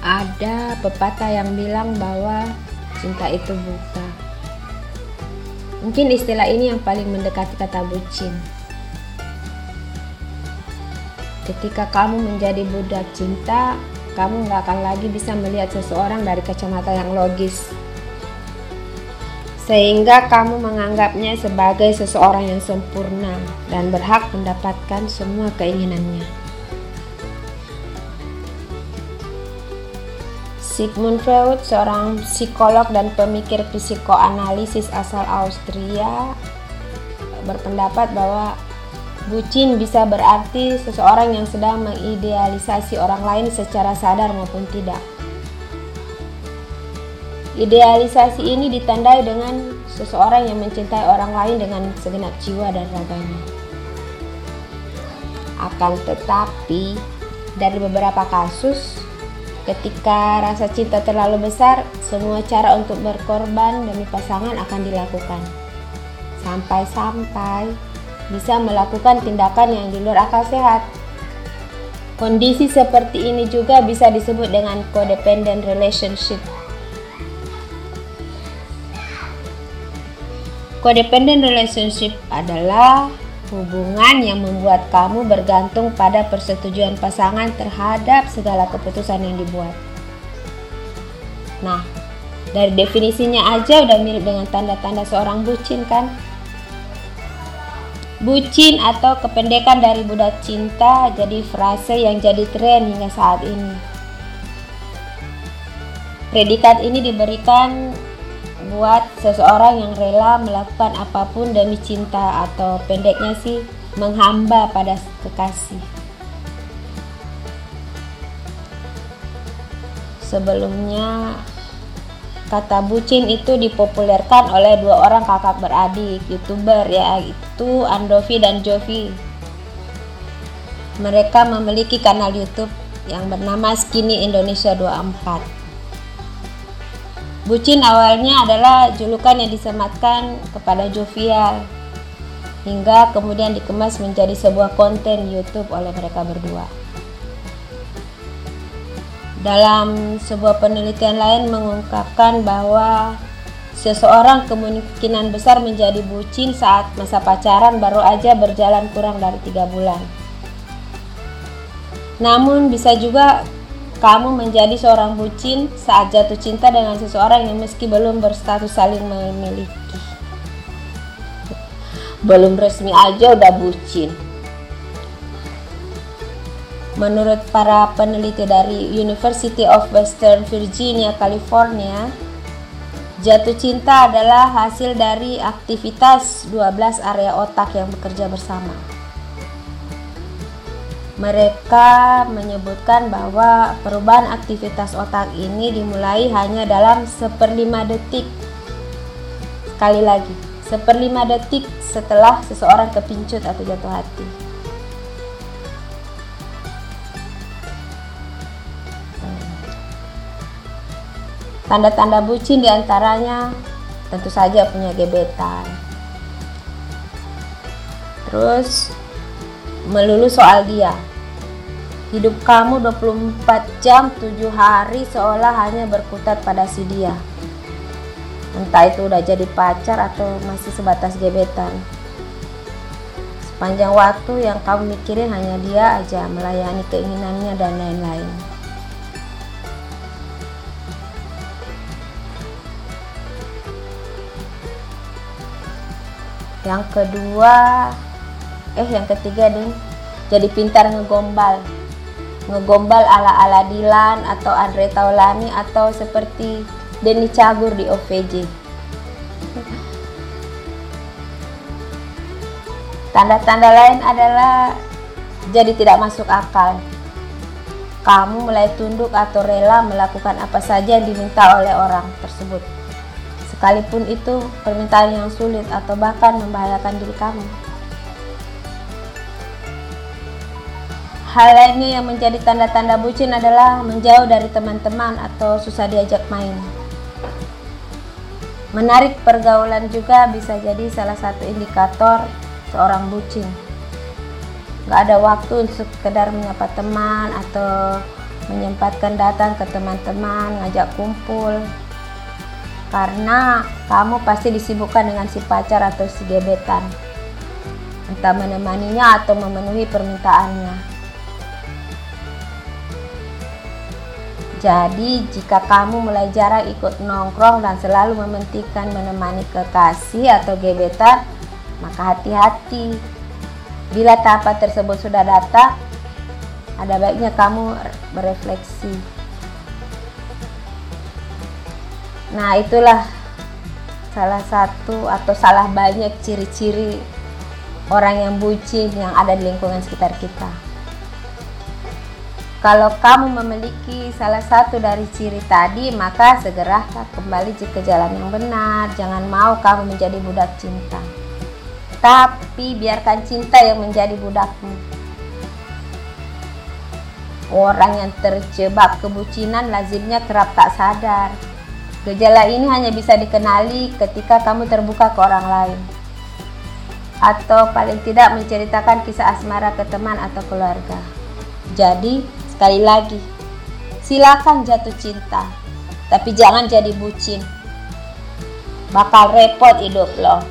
Ada pepatah yang bilang bahwa cinta itu buta. Mungkin istilah ini yang paling mendekati kata bucin. Ketika kamu menjadi budak cinta, kamu nggak akan lagi bisa melihat seseorang dari kacamata yang logis. Sehingga kamu menganggapnya sebagai seseorang yang sempurna dan berhak mendapatkan semua keinginannya. Sigmund Freud, seorang psikolog dan pemikir psikoanalisis asal Austria, berpendapat bahwa Bucin bisa berarti seseorang yang sedang mengidealisasi orang lain secara sadar maupun tidak. Idealisasi ini ditandai dengan seseorang yang mencintai orang lain dengan segenap jiwa dan raganya. Akan tetapi, dari beberapa kasus, ketika rasa cinta terlalu besar, semua cara untuk berkorban demi pasangan akan dilakukan. Sampai-sampai bisa melakukan tindakan yang di luar akal sehat. Kondisi seperti ini juga bisa disebut dengan codependent relationship. Codependent relationship adalah hubungan yang membuat kamu bergantung pada persetujuan pasangan terhadap segala keputusan yang dibuat. Nah, dari definisinya aja udah mirip dengan tanda-tanda seorang bucin kan? Bucin atau kependekan dari budak cinta jadi frase yang jadi tren hingga saat ini. Predikat ini diberikan buat seseorang yang rela melakukan apa pun demi cinta atau pendeknya sih menghamba pada kekasih. Sebelumnya Kata bucin itu dipopulerkan oleh dua orang kakak beradik youtuber yaitu Andovi dan Jovi. Mereka memiliki kanal YouTube yang bernama Skinny Indonesia 24. Bucin awalnya adalah julukan yang disematkan kepada Jovial hingga kemudian dikemas menjadi sebuah konten YouTube oleh mereka berdua. Dalam sebuah penelitian lain mengungkapkan bahwa seseorang kemungkinan besar menjadi bucin saat masa pacaran baru aja berjalan kurang dari tiga bulan. Namun bisa juga kamu menjadi seorang bucin saat jatuh cinta dengan seseorang yang meski belum berstatus saling memiliki. Belum resmi aja udah bucin. Menurut para peneliti dari University of Western Virginia, California, jatuh cinta adalah hasil dari aktivitas 12 area otak yang bekerja bersama. Mereka menyebutkan bahwa perubahan aktivitas otak ini dimulai hanya dalam seperlima detik. Sekali lagi, seperlima detik setelah seseorang kepincut atau jatuh hati. Tanda-tanda bucin di antaranya tentu saja punya gebetan. Terus melulu soal dia. Hidup kamu 24 jam 7 hari seolah hanya berkutat pada si dia. Entah itu udah jadi pacar atau masih sebatas gebetan. Sepanjang waktu yang kamu mikirin hanya dia aja melayani keinginannya dan lain-lain. yang kedua eh yang ketiga ding jadi pintar ngegombal ngegombal ala ala Dilan atau Andre Taulani atau seperti Denny Cagur di OVJ tanda-tanda lain adalah jadi tidak masuk akal. Kamu mulai tunduk atau rela melakukan apa saja yang diminta oleh orang tersebut. Sekalipun itu permintaan yang sulit atau bahkan membahayakan diri kamu. Hal lainnya yang menjadi tanda-tanda bucin adalah menjauh dari teman-teman atau susah diajak main. Menarik pergaulan juga bisa jadi salah satu indikator seorang bucin. Gak ada waktu untuk sekedar menyapa teman atau menyempatkan datang ke teman-teman, ngajak kumpul. Karena kamu pasti disibukkan dengan si pacar atau si gebetan. Entah menemaninya atau memenuhi permintaannya. Jadi, jika kamu mulai jarang ikut nongkrong dan selalu mementingkan menemani kekasih atau gebetan, maka hati-hati. Bila tahap tersebut sudah datang, ada baiknya kamu berefleksi. Nah, itulah salah satu atau salah banyak ciri-ciri orang yang bucin yang ada di lingkungan sekitar kita. Kalau kamu memiliki salah satu dari ciri tadi, maka segera kembali ke jalan yang benar. Jangan mau kamu menjadi budak cinta. Tapi biarkan cinta yang menjadi budakmu. Orang yang terjebak kebucinan lazimnya kerap tak sadar. Gejala ini hanya bisa dikenali ketika kamu terbuka ke orang lain. Atau paling tidak menceritakan kisah asmara ke teman atau keluarga. Jadi, sekali lagi, silakan jatuh cinta. Tapi jangan jadi bucin. Bakal repot hidup loh.